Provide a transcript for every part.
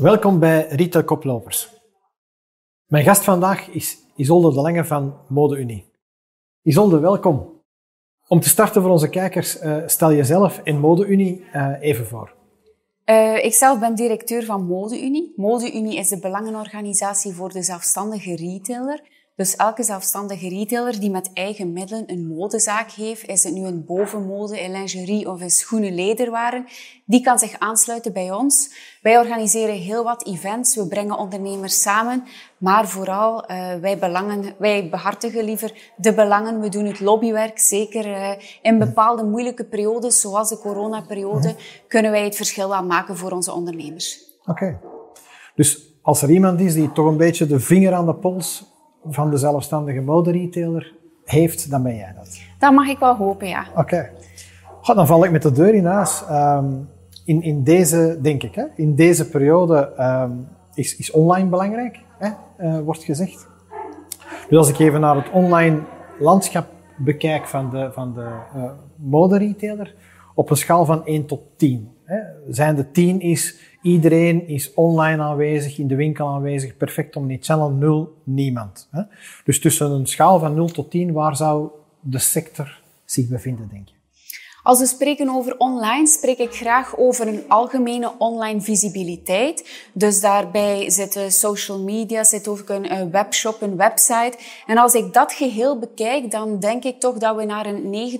Welkom bij Retail Koplopers. Mijn gast vandaag is Isolde de Lange van Mode Unie. Isolde, welkom. Om te starten voor onze kijkers, uh, stel jezelf en Mode Unie uh, even voor. Uh, ik zelf ben directeur van Mode Unie. Mode Unie is de belangenorganisatie voor de zelfstandige retailer. Dus elke zelfstandige retailer die met eigen middelen een modezaak heeft, is het nu een bovenmode, een lingerie of een schoenen lederwaren, die kan zich aansluiten bij ons. Wij organiseren heel wat events, we brengen ondernemers samen, maar vooral uh, wij, belangen, wij behartigen liever de belangen. We doen het lobbywerk, zeker uh, in bepaalde moeilijke periodes, zoals de coronaperiode, mm kunnen wij het verschil wel maken voor onze ondernemers. Oké. Okay. Dus als er iemand is die toch een beetje de vinger aan de pols van de zelfstandige moderetailer heeft, dan ben jij dat. Dat mag ik wel hopen, ja. Oké. Okay. dan val ik met de deur in huis. Um, in, in deze, denk ik, hè, in deze periode um, is, is online belangrijk, hè, uh, wordt gezegd. Dus als ik even naar het online landschap bekijk van de, van de uh, moderetailer, op een schaal van 1 tot 10. Hè, zijn de 10 is Iedereen is online aanwezig, in de winkel aanwezig, perfect om niet channel 0, niemand. Dus tussen een schaal van 0 tot 10, waar zou de sector zich bevinden, denk je? Als we spreken over online, spreek ik graag over een algemene online visibiliteit. Dus daarbij zitten social media, zit ook een webshop, een website. En als ik dat geheel bekijk, dan denk ik toch dat we naar een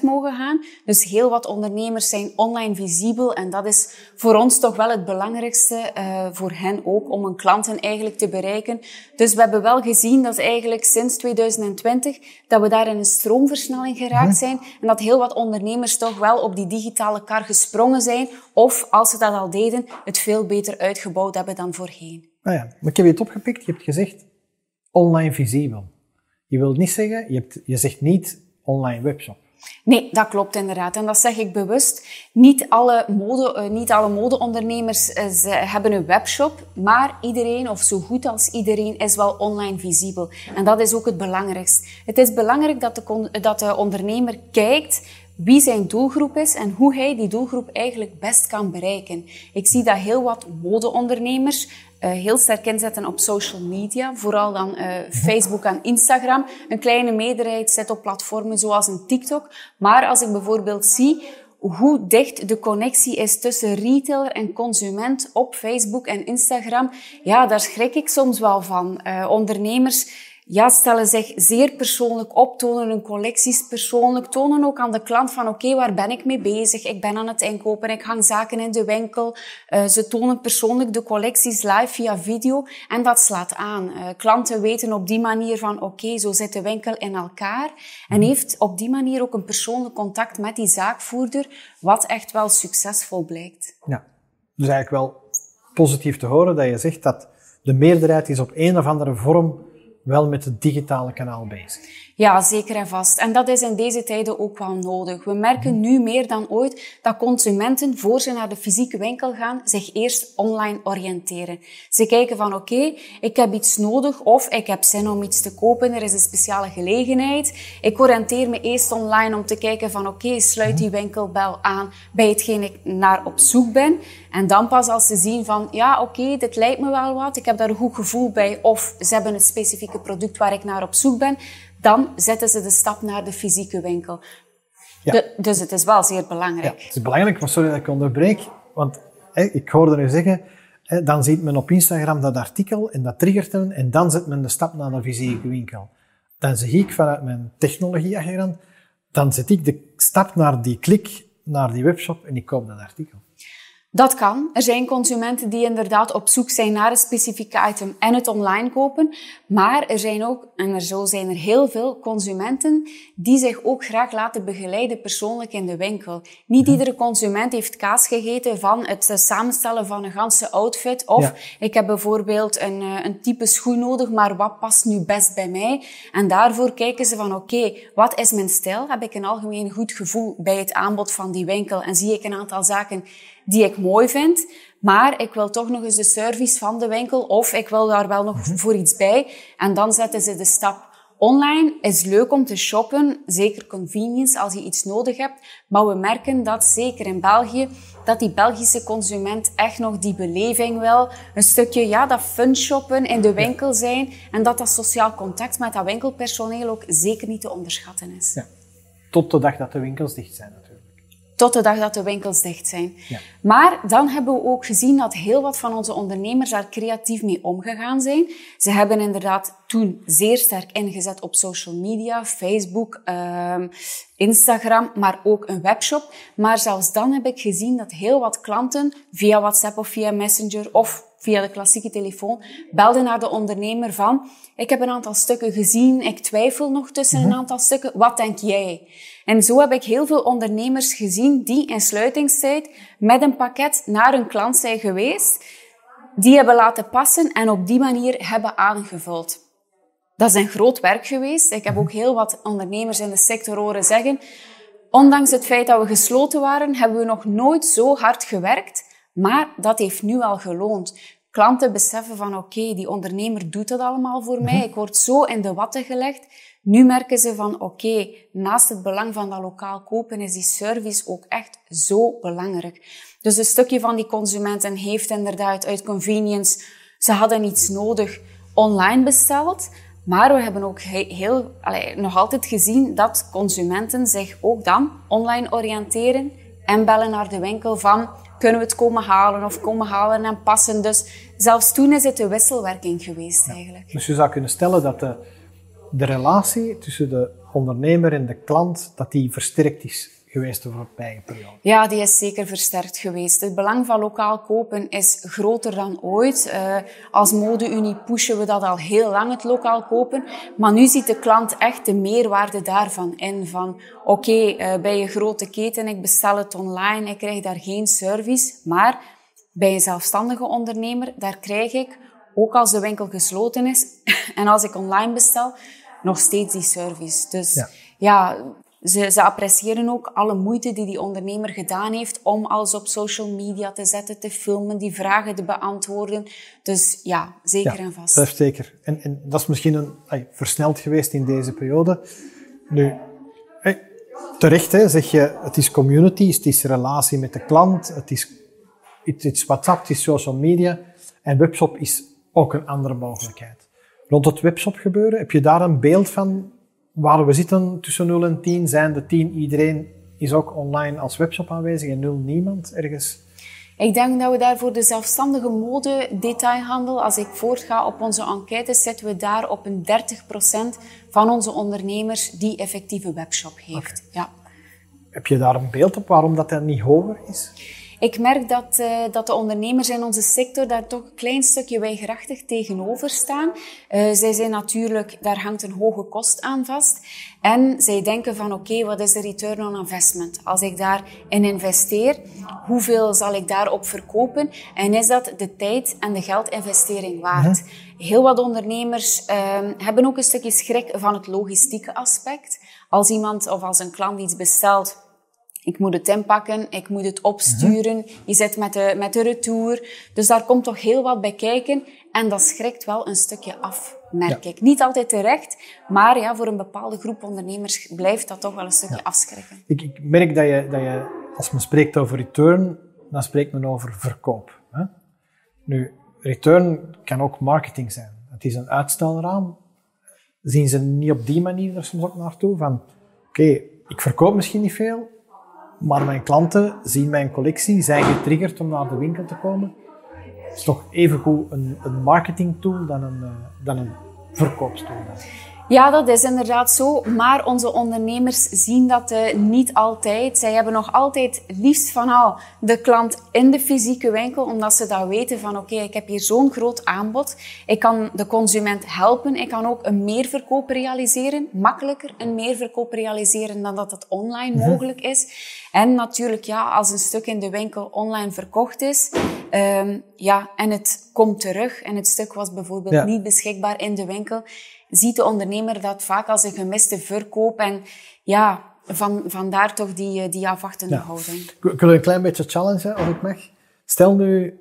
90% mogen gaan. Dus heel wat ondernemers zijn online visibel en dat is voor ons toch wel het belangrijkste, uh, voor hen ook, om een klanten eigenlijk te bereiken. Dus we hebben wel gezien dat eigenlijk sinds 2020 dat we daar in een stroomversnelling geraakt mhm. zijn en dat heel wat ondernemers ondernemers toch wel op die digitale kar gesprongen zijn. Of, als ze dat al deden, het veel beter uitgebouwd hebben dan voorheen. Nou ja, maar ik heb je het opgepikt. Je hebt gezegd online visibel. Je wilt niet zeggen, je, hebt, je zegt niet online webshop. Nee, dat klopt inderdaad. En dat zeg ik bewust. Niet alle, mode, uh, niet alle modeondernemers uh, hebben een webshop, maar iedereen, of zo goed als iedereen, is wel online visibel. En dat is ook het belangrijkste. Het is belangrijk dat de, dat de ondernemer kijkt wie zijn doelgroep is en hoe hij die doelgroep eigenlijk best kan bereiken. Ik zie dat heel wat modeondernemers uh, heel sterk inzetten op social media, vooral dan uh, Facebook en Instagram. Een kleine meerderheid zit op platformen zoals een TikTok. Maar als ik bijvoorbeeld zie hoe dicht de connectie is tussen retailer en consument op Facebook en Instagram, ja, daar schrik ik soms wel van. Uh, ondernemers ja, stellen zich zeer persoonlijk op, tonen hun collecties persoonlijk, tonen ook aan de klant van oké, okay, waar ben ik mee bezig? Ik ben aan het inkopen, ik hang zaken in de winkel. Uh, ze tonen persoonlijk de collecties live via video en dat slaat aan. Uh, klanten weten op die manier van oké, okay, zo zit de winkel in elkaar en heeft op die manier ook een persoonlijk contact met die zaakvoerder, wat echt wel succesvol blijkt. Ja, dus eigenlijk wel positief te horen dat je zegt dat de meerderheid is op een of andere vorm wel met het digitale kanaal bezig. Ja, zeker en vast. En dat is in deze tijden ook wel nodig. We merken nu meer dan ooit dat consumenten, voor ze naar de fysieke winkel gaan, zich eerst online oriënteren. Ze kijken van oké, ik heb iets nodig of ik heb zin om iets te kopen, er is een speciale gelegenheid. Ik oriënteer me eerst online om te kijken van oké, sluit die winkelbel aan bij hetgeen ik naar op zoek ben. En dan pas als ze zien van ja, oké, dit lijkt me wel wat, ik heb daar een goed gevoel bij of ze hebben het specifieke product waar ik naar op zoek ben, dan zetten ze de stap naar de fysieke winkel. Ja. dus het is wel zeer belangrijk. Ja, het is belangrijk, maar sorry dat ik onderbreek, want ik hoorde u zeggen, dan ziet men op Instagram dat artikel en dat triggert men en dan zet men de stap naar de fysieke winkel. Dan zeg ik vanuit mijn technologieagent, dan zet ik de stap naar die klik, naar die webshop en ik koop dat artikel. Dat kan. Er zijn consumenten die inderdaad op zoek zijn naar een specifieke item en het online kopen. Maar er zijn ook, en er zo zijn er heel veel consumenten die zich ook graag laten begeleiden persoonlijk in de winkel. Niet mhm. iedere consument heeft kaas gegeten van het samenstellen van een ganse outfit. Of ik heb bijvoorbeeld een, eh, een type schoen nodig, maar wat past nu best bij mij? En daarvoor kijken ze van oké, okay, wat is mijn stijl? Heb ik een algemeen goed gevoel bij het aanbod van die winkel? En zie ik een aantal zaken die ik mooi vind, maar ik wil toch nog eens de service van de winkel of ik wil daar wel nog mhm. voor iets bij. En dan zetten ze de stap Online is leuk om te shoppen, zeker convenience als je iets nodig hebt. Maar we merken dat zeker in België, dat die Belgische consument echt nog die beleving wil. Een stukje, ja, dat fun shoppen in de winkel zijn. En dat dat sociaal contact met dat winkelpersoneel ook zeker niet te onderschatten is. Ja. Tot de dag dat de winkels dicht zijn tot de dag dat de winkels dicht zijn. Ja. Maar dan hebben we ook gezien dat heel wat van onze ondernemers daar creatief mee omgegaan zijn. Ze hebben inderdaad toen zeer sterk ingezet op social media, Facebook, um, Instagram, maar ook een webshop. Maar zelfs dan heb ik gezien dat heel wat klanten via WhatsApp of via Messenger of via de klassieke telefoon belden naar de ondernemer van ik heb een aantal stukken gezien, ik twijfel nog tussen een mhm. aantal stukken, wat denk jij? En zo heb ik heel veel ondernemers gezien die in sluitingstijd met een pakket naar een klant zijn geweest, die hebben laten passen en op die manier hebben aangevuld. Dat is een groot werk geweest. Ik heb ook heel wat ondernemers in de sector horen zeggen, ondanks het feit dat we gesloten waren, hebben we nog nooit zo hard gewerkt, maar dat heeft nu al geloond klanten beseffen van oké, die ondernemer doet het allemaal voor mij. Mhm. Ik word zo in de watten gelegd. Nu merken ze van oké, naast het belang van dat lokaal kopen is die service ook echt zo belangrijk. Dus een stukje van die consumenten heeft inderdaad uit convenience, ze hadden iets nodig, online besteld. Maar we hebben ook heel, allee, nog altijd gezien dat consumenten zich ook dan online oriënteren en bellen naar de winkel van kunnen we het komen halen of komen halen en passen. Dus zelfs toen is het een wisselwerking geweest eigenlijk. Dus je zou kunnen stellen dat de, de relatie tussen de ondernemer en de klant, dat die versterkt is geweest de voorbije periode? Ja, die is zeker versterkt geweest. Het belang van lokaal kopen is groter dan ooit. Uh, als modeunie pushen we dat al heel lang, het lokaal kopen. Maar nu ziet de klant echt de meerwaarde daarvan in. Van oké, okay, uh, bij een grote keten, ik bestel het online, ik krijg daar geen service. Maar bij een zelfstandige ondernemer, daar krijg ik, ook als de winkel gesloten is en als ik online bestel, nog steeds die service. Dus ja, ja ze, ze appreciëren ook alle moeite die die ondernemer gedaan heeft om alles op social media te zetten, te filmen, die vragen te beantwoorden. Dus ja, zeker en vast. Dat zeker. En, en dat is misschien een, versneld geweest in deze periode. Nu, terecht hè, zeg je, het is community, het is relatie met de klant, het is, het is WhatsApp, het is social media. En webshop is ook een andere mogelijkheid. Rond het webshop gebeuren, heb je daar een beeld van waar we zitten tussen 0 en 10, zijn de 10 iedereen is ook online als webshop aanwezig en 0 niemand ergens? Ik denk dat we daar voor de zelfstandige mode detailhandel, als ik voortga op onze enquêtes, zetten we daar op een 30% van onze ondernemers die effectieve webshop heeft. Ja. Heb je daar een beeld op waarom dat, dat niet hoger is? Ik merk dat, uh, dat de ondernemers in onze sector daar toch een klein stukje weigerachtig tegenover staan. Uh, zij zijn natuurlijk, daar hangt een hoge kost aan vast. En zij denken van oké, okay, wat is de return on investment? Als ik daarin investeer, hoeveel zal ik daarop verkopen? En is dat de tijd en de geldinvestering waard? Heel wat ondernemers uh, hebben ook een stukje schrik van het logistieke aspect. Als iemand of als een klant iets bestelt ik moet het inpakken, ik moet het opsturen. Mhm. Je zit met de, met de retour. Dus daar komt toch heel wat bij kijken. En dat schrikt wel een stukje af, merk ik. Niet altijd terecht, maar ja, voor een bepaalde groep ondernemers blijft dat toch wel een stukje afschrikken. Ik, ik, merk dat je, dat je, als men spreekt over return, dan spreekt men over verkoop. Hè? Nu, return kan ook marketing zijn. Het is een uitstelraam. Zien ze niet op die manier er soms ook naartoe? Van, oké, ik verkoop misschien niet veel, maar mijn klanten zien mijn collectie, zijn getriggerd om naar de winkel te komen. Het is toch evengoed een, een marketing tool dan een, uh, dan een verkoopstoel. Ja, dat is inderdaad zo. Maar onze ondernemers zien dat uh, niet altijd. Zij hebben nog altijd liefst van al de klant in de fysieke winkel, omdat ze dan weten van oké, ik heb hier zo'n groot aanbod. Ik kan de consument helpen. Ik kan ook een meerverkoop realiseren. Makkelijker een meerverkoop realiseren dan dat het online mhm. mogelijk is. En natuurlijk, ja, als een stuk in de winkel online verkocht is, um, ja, en het komt terug en het stuk was bijvoorbeeld niet beschikbaar in de winkel, ziet de ondernemer dat vaak als een gemiste verkoop. En ja, van, vandaar toch die, eh, die afwachtende ja. houding. Ik wil een klein beetje challengen, als ik mag. Stel nu,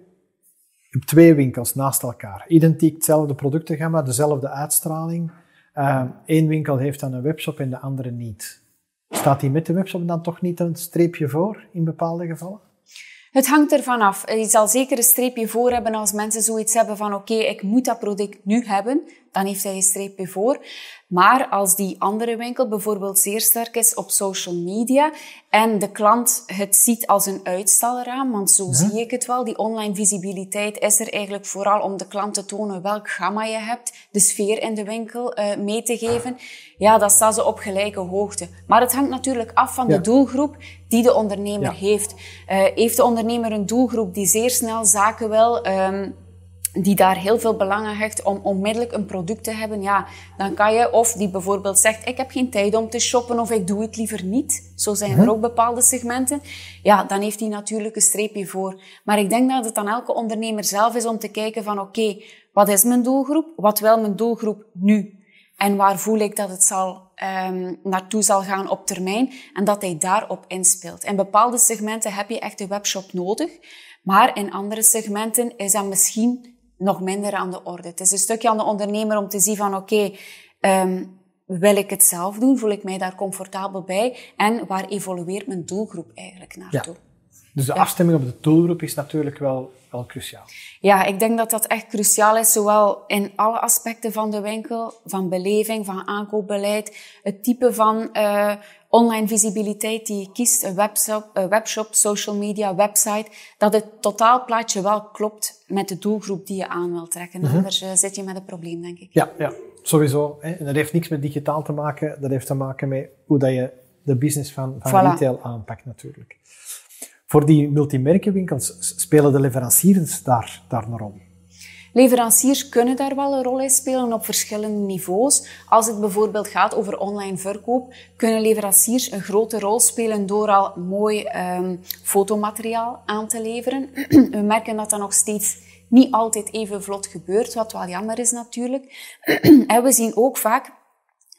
twee winkels naast elkaar. Identiek hetzelfde productengamma, dezelfde uitstraling. Eén uh, winkel heeft dan een webshop en de andere niet. Staat die met de webshop dan toch niet een streepje voor in bepaalde gevallen? Het hangt ervan af. Je zal zeker een streepje voor hebben als mensen zoiets hebben van oké, ik moet dat product nu hebben. Dan heeft hij een streepje voor. Maar als die andere winkel bijvoorbeeld zeer sterk is op social media en de klant het ziet als een uitstalraam, want zo zie ik het wel, die online visibiliteit is er eigenlijk vooral om de klant te tonen welk gamma je hebt, de sfeer in de winkel uh, mee te geven. Ja, dat staan ze op gelijke hoogte. Maar het hangt natuurlijk af van de doelgroep die de ondernemer heeft. Uh, heeft de ondernemer een doelgroep die zeer snel zaken wil, um, die daar heel veel belang aan hecht om onmiddellijk een product te hebben, ja, dan kan je, of die bijvoorbeeld zegt, ik heb geen tijd om te shoppen of ik doe het liever niet. Zo zijn er mhm. ook bepaalde segmenten. Ja, dan heeft hij natuurlijk een streepje voor. Maar ik denk dat het aan elke ondernemer zelf is om te kijken van, oké, wat is mijn doelgroep? Wat wil mijn doelgroep nu? En waar voel ik dat het zal, um, naartoe zal gaan op termijn? En dat hij daarop inspeelt. In bepaalde segmenten heb je echt een webshop nodig. Maar in andere segmenten is dat misschien nog minder aan de orde. Het is een stukje aan de ondernemer om te zien van oké, okay, um, wil ik het zelf doen? Voel ik mij daar comfortabel bij? En waar evolueert mijn doelgroep eigenlijk naartoe? Ja. Dus de afstemming op de doelgroep is natuurlijk wel, wel cruciaal. Ja, ik denk dat dat echt cruciaal is, zowel in alle aspecten van de winkel, van beleving, van aankoopbeleid, het type van uh, online visibiliteit die je kiest, een webshop, een webshop, social media, website, dat het totaalplaatje wel klopt met de doelgroep die je aan wilt trekken. Mhm. Anders uh, zit je met een probleem, denk ik. Ja, ja sowieso. Hè. dat heeft niks met digitaal te maken, dat heeft te maken met hoe dat je de business van, van retail aanpakt natuurlijk. Voor die multimerkenwinkels spelen de leveranciers daar, daar een rol? Leveranciers kunnen daar wel een rol in spelen op verschillende niveaus. Als het bijvoorbeeld gaat over online verkoop, kunnen leveranciers een grote rol spelen door al mooi um, fotomateriaal aan te leveren. We merken dat dat nog steeds niet altijd even vlot gebeurt, wat wel jammer is natuurlijk. en we zien ook vaak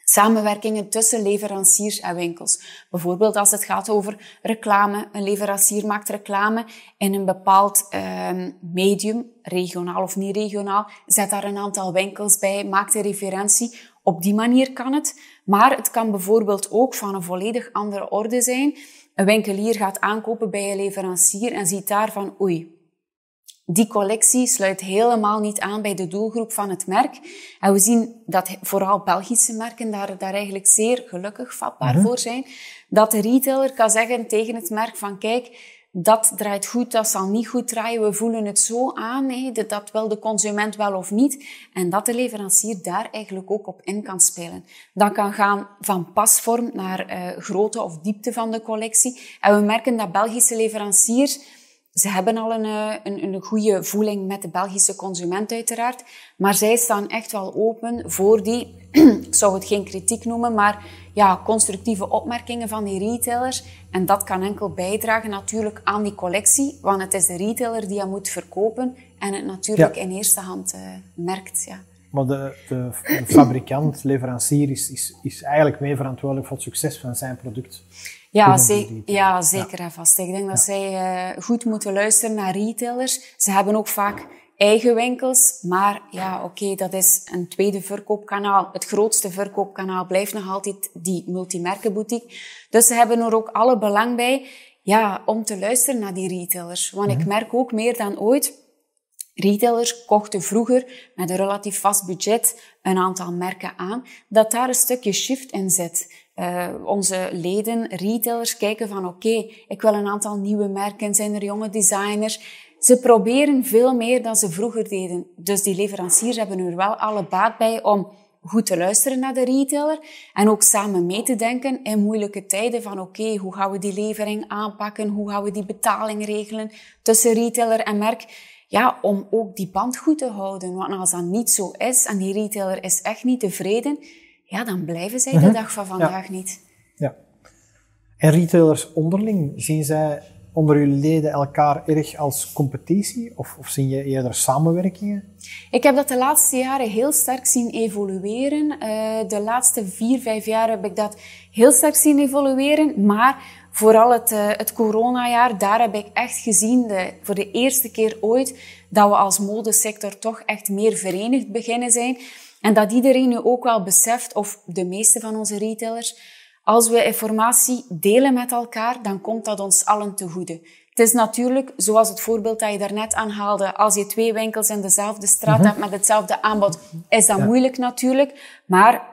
samenwerkingen tussen leveranciers en winkels. Bijvoorbeeld als het gaat over reclame. Een leverancier maakt reclame in een bepaald um, medium, regionaal of niet regionaal. Zet daar een aantal winkels bij, maakt een referentie. Op die manier kan het. Maar het kan bijvoorbeeld ook van een volledig andere orde zijn. Een winkelier gaat aankopen bij een leverancier en ziet daar van oei, die collectie sluit helemaal niet aan bij de doelgroep van het merk. En we zien dat vooral Belgische merken daar, daar eigenlijk zeer gelukkig vatbaar mhm. voor zijn. Dat de retailer kan zeggen tegen het merk van kijk, dat draait goed, dat zal niet goed draaien. We voelen het zo aan, hè, dat wil de consument wel of niet. En dat de leverancier daar eigenlijk ook op in kan spelen. Dat kan gaan van pasvorm naar uh, grootte of diepte van de collectie. En we merken dat Belgische leveranciers ze hebben al een, eh, een, een goede voeling met de Belgische consument uiteraard. Maar zij staan echt wel open voor die, ik zou het geen kritiek noemen, maar ja, constructieve opmerkingen van die retailers. En dat kan enkel bijdragen natuurlijk aan die collectie, want het is de retailer die dat moet verkopen en het natuurlijk in eerste hand uh, merkt. Ja. Maar de, de, de fabrikant, leverancier, is, is, is eigenlijk mee verantwoordelijk voor het succes van zijn product. Ja, ze ja zeker en vast. Ik denk dat zij uh, goed moeten luisteren naar retailers. Ze hebben ook vaak eigen winkels, maar ja, oké, okay, dat is een tweede verkoopkanaal. Het grootste verkoopkanaal blijft nog altijd die multimerkenboutique. Dus ze hebben er ook alle belang bij ja, om te luisteren naar die retailers. Want ik mhm. merk ook meer dan ooit, retailers kochten vroeger met een relatief vast budget een aantal merken aan, dat daar een stukje shift in zit. Uh, onze leden, retailers, kijken van oké, ik wil een aantal nieuwe merken, zijn er jonge designers. Ze proberen veel meer dan ze vroeger deden. Dus die leveranciers hebben er wel alle baat bij om goed te luisteren naar de retailer en ook samen mee te denken in moeilijke tijden van oké, hoe gaan we die levering aanpakken, hoe gaan we die betaling regelen tussen retailer en merk. Ja, om ook die band goed te houden. Want als dat niet zo is en die retailer is echt niet tevreden, ja, dan blijven zij de mhm. dag van vandaag niet. Ja. En retailers onderling, zien zij onder uw leden elkaar erg als competitie of, of zie je eerder samenwerkingen? Ik heb dat de laatste jaren heel sterk zien evolueren. Uh, de laatste vier, vijf jaar heb ik dat heel sterk zien evolueren. Maar vooral het, uh, het coronajaar, daar heb ik echt gezien, de, voor de eerste keer ooit, dat we als modesector toch echt meer verenigd beginnen zijn. En dat iedereen nu ook wel beseft, of de meeste van onze retailers, als we informatie delen met elkaar, dan komt dat ons allen te goede. Het is natuurlijk, zoals het voorbeeld dat je daarnet aanhaalde, als je twee winkels in dezelfde straat mhm. hebt met hetzelfde aanbod, is dat moeilijk natuurlijk. Maar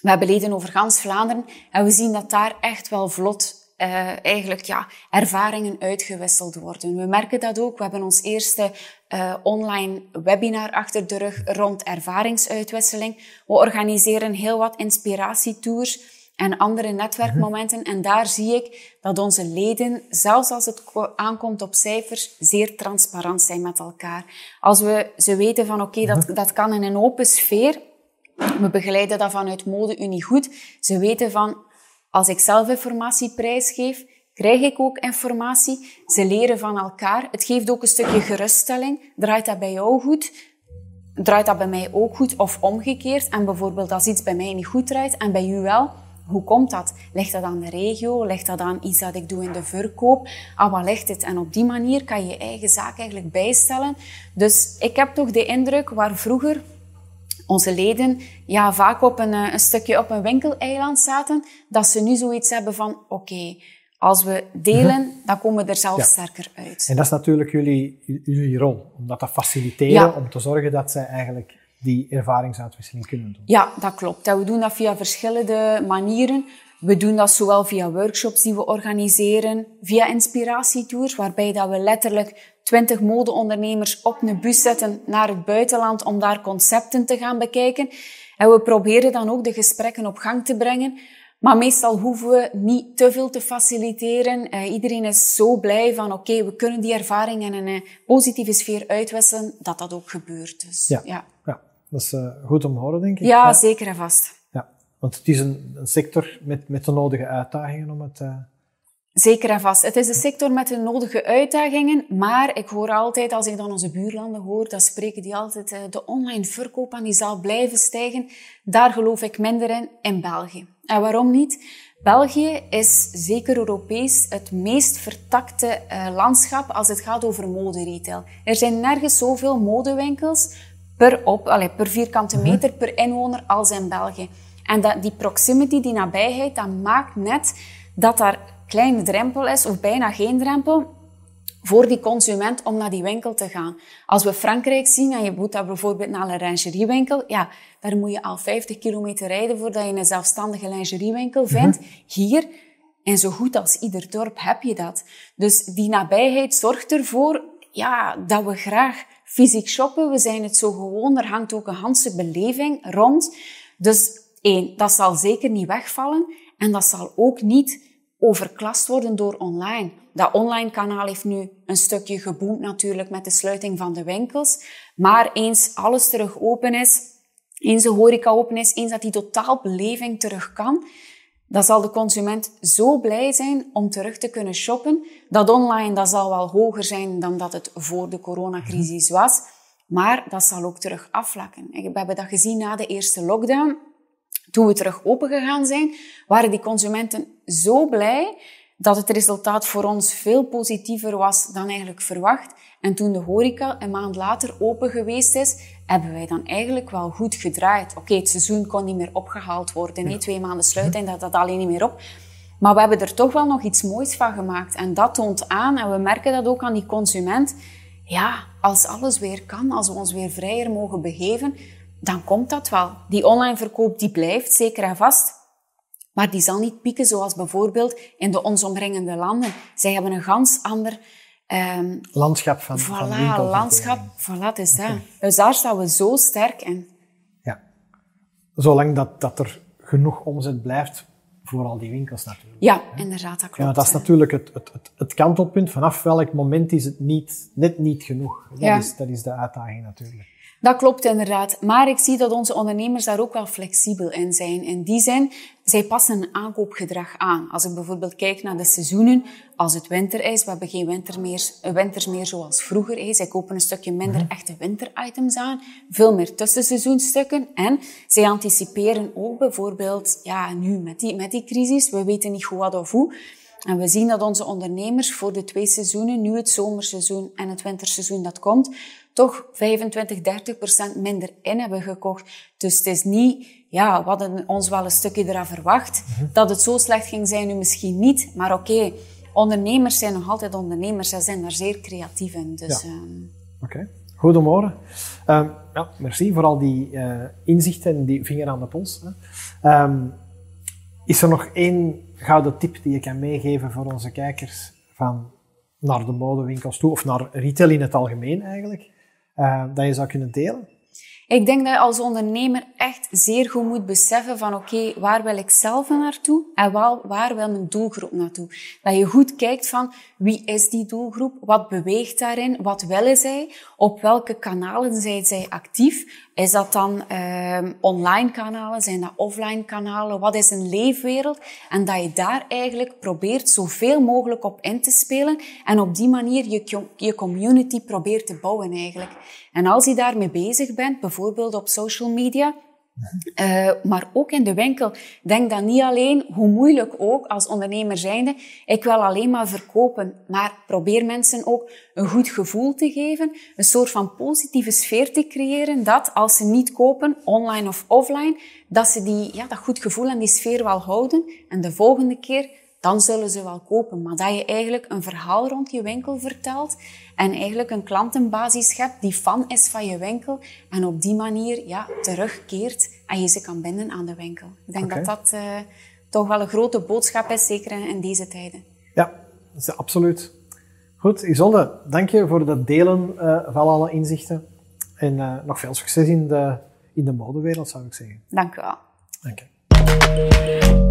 we hebben leden over gans Vlaanderen en we zien dat daar echt wel vlot uh, eigenlijk ja, ervaringen uitgewisseld worden. We merken dat ook. We hebben ons eerste uh, online webinar achter de rug rond ervaringsuitwisseling. We organiseren heel wat inspiratietours en andere netwerkmomenten. En daar zie ik dat onze leden, zelfs als het aankomt op cijfers, zeer transparant zijn met elkaar. Als we ze weten van oké, okay, dat, dat kan in een open sfeer. We begeleiden dat vanuit Mode Unie goed. Ze weten van, als ik zelf informatie prijsgeef, krijg ik ook informatie. Ze leren van elkaar. Het geeft ook een stukje geruststelling. Draait dat bij jou goed? Draait dat bij mij ook goed? Of omgekeerd? En bijvoorbeeld als iets bij mij niet goed draait en bij u wel, hoe komt dat? Ligt dat aan de regio? Ligt dat aan iets dat ik doe in de verkoop? Ah, wat ligt het? En op die manier kan je je eigen zaak eigenlijk bijstellen. Dus ik heb toch de indruk waar vroeger onze leden ja, vaak op een, eh, een stukje op een winkeleiland zaten, dat ze nu zoiets hebben van, oké, als we delen, dan komen we er zelf sterker uit. En dat is natuurlijk jullie, jullie rol, om dat te faciliteren, om te zorgen dat zij eigenlijk die ervaringsuitwisseling kunnen doen. Ja, dat klopt. En we doen dat via verschillende manieren. We doen dat zowel via workshops die we organiseren, via inspiratietours, waarbij dat we letterlijk twintig modeondernemers op een bus zetten naar het buitenland om daar concepten te gaan bekijken. En we proberen dan ook de gesprekken op gang te brengen. Maar meestal hoeven we niet te veel te faciliteren. Uh, iedereen is zo blij van, oké, okay, we kunnen die ervaring in een uh, positieve sfeer uitwisselen, dat dat ook gebeurt. Dus, ja. ja. ja. dat is uh, goed om te horen, denk ik. Ja, ja, zeker en vast. Ja, want het is een, een, sector met, met de nodige uitdagingen om het Zeker en vast. Het is een sector met de nodige uitdagingen, maar ik hoor altijd, als ik dan onze buurlanden hoor, dan spreken die altijd, eh, de online verkoop en die zal blijven stijgen. Daar geloof ik minder in, in België. En waarom niet? België is zeker Europees het meest vertakte uh, landschap als het gaat over moderetail. Er zijn nergens zoveel modewinkels per, op, allez, per vierkante mhm. meter per inwoner als in België. En dat, die proximity, die nabijheid, dat maakt net dat daar kleine drempel is, of bijna geen drempel, voor die consument om naar die winkel te gaan. Als we Frankrijk zien en je moet daar bijvoorbeeld naar een lingeriewinkel, ja, daar moet je al 50 kilometer rijden voordat je een zelfstandige lingeriewinkel vindt. Mhm. Hier, en zo goed als ieder dorp heb je dat. Dus die nabijheid zorgt ervoor ja, dat we graag fysiek shoppen. We zijn het zo gewoon. Er hangt ook een handse beleving rond. Dus één, dat zal zeker niet wegvallen. En dat zal ook niet overklast worden door online. Dat online kanaal heeft nu een stukje geboomd natuurlijk met de sluiting van de winkels. Maar eens alles terug open is, eens de horeca open is, eens dat die totaal beleving terug kan, dan zal de consument zo blij zijn om terug te kunnen shoppen. Dat online dat zal wel hoger zijn dan dat het voor de coronacrisis was. Maar dat zal ook terug afvlakken. We hebben dat gezien na de eerste lockdown. Toen we terug open gegaan zijn, waren die consumenten zo blij dat het resultaat voor ons veel positiever was dan eigenlijk verwacht. En toen de horeca een maand later open geweest is, hebben wij dan eigenlijk wel goed gedraaid. Oké, het seizoen kon niet meer opgehaald worden. Nee, twee maanden sluiten, dat dat alleen niet meer op. Maar we hebben er toch wel nog iets moois van gemaakt. En dat toont aan, en we merken dat ook aan die consument. Ja, als alles weer kan, als we ons weer vrijer mogen begeven, dan komt dat wel. Die online verkoop die blijft zeker en vast. Maar die zal niet pieken zoals bijvoorbeeld in de ons omringende landen. Zij hebben een gans ander... Um, landschap van, voilà, van landschap. Voilà, is dat. Dus daar staan we zo sterk in. Ja. Zolang dat, dat er genoeg omzet blijft voor al die winkels natuurlijk. Ja, inderdaad, dat klopt. Ja, dat is natuurlijk het, het, het, het, kantelpunt. Vanaf welk moment is het niet, net niet genoeg? Dat, ja. is, dat is de uitdaging natuurlijk. Dat klopt inderdaad. Maar ik zie dat onze ondernemers daar ook wel flexibel in zijn. In die zin, zij passen een aankoopgedrag aan. Als ik bijvoorbeeld kijk naar de seizoenen, als het winter is, we hebben geen winter meer, winters meer zoals vroeger. Is. Zij kopen een stukje minder mhm. echte winteritems aan, veel meer tussenseizoenstukken. En zij anticiperen ook bijvoorbeeld, ja, nu met die, met die crisis, we weten niet goed wat of hoe, en we zien dat onze ondernemers voor de twee seizoenen, nu het zomerseizoen en het winterseizoen dat komt, toch 25, 30 procent minder in hebben gekocht. Dus het is niet, ja, we hadden ons wel een stukje eraan verwacht. Dat het zo slecht ging zijn, nu misschien niet. Maar oké, ondernemers zijn nog altijd ondernemers. Ze zijn daar zeer creatief in. Dus, Ja. ehm, Oké, goed om te horen. Ehm, ja, merci voor al die eh, inzichten en die vinger aan de pols. Hè. Ehm, is er nog één gouden tip die je kan meegeven voor onze kijkers van naar de modewinkels toe, of naar retail in het algemeen eigenlijk, eh, dat je zou kunnen delen? Ik denk dat je als ondernemer echt zeer goed moet beseffen van oké, waar wil ik zelf naartoe en wel, waar wil mijn doelgroep naartoe? Dat je goed kijkt van wie is die doelgroep, wat beweegt daarin, wat willen zij, op welke kanalen zijn zij actief? Is dat dan ehm online kanalen, zijn dat offline kanalen, wat is een leefwereld? En dat je daar eigenlijk probeert zoveel mogelijk op in te spelen en op die manier je, je community probeert te bouwen eigenlijk. En als je daarmee bezig bent, bijvoorbeeld op social media, eh, maar ook in de winkel. Denk dan niet alleen, hoe moeilijk ook als ondernemer zijnde, ik wil alleen maar verkopen. Maar probeer mensen ook een goed gevoel te geven, een soort van positieve sfeer te creëren, dat als ze niet kopen, online of offline, dat ze die, ja, dat goed gevoel en die sfeer wel houden. En de volgende keer, dan zullen ze wel kopen. Maar dat je eigenlijk een verhaal rond je winkel vertelt en eigenlijk een klantenbasis hebt die fan is van je winkel en op die manier ja, terugkeert en je ze kan binden aan de winkel. Ik denk dat dat eh, toch wel een grote boodschap is, zeker in, in deze tijden. Ja, dat is absoluut. Goed, Isolde, dank je voor het delen eh, van alle inzichten. En eh, nog veel succes in de, in de modewereld, zou ik zeggen. Dank u wel. Dank je.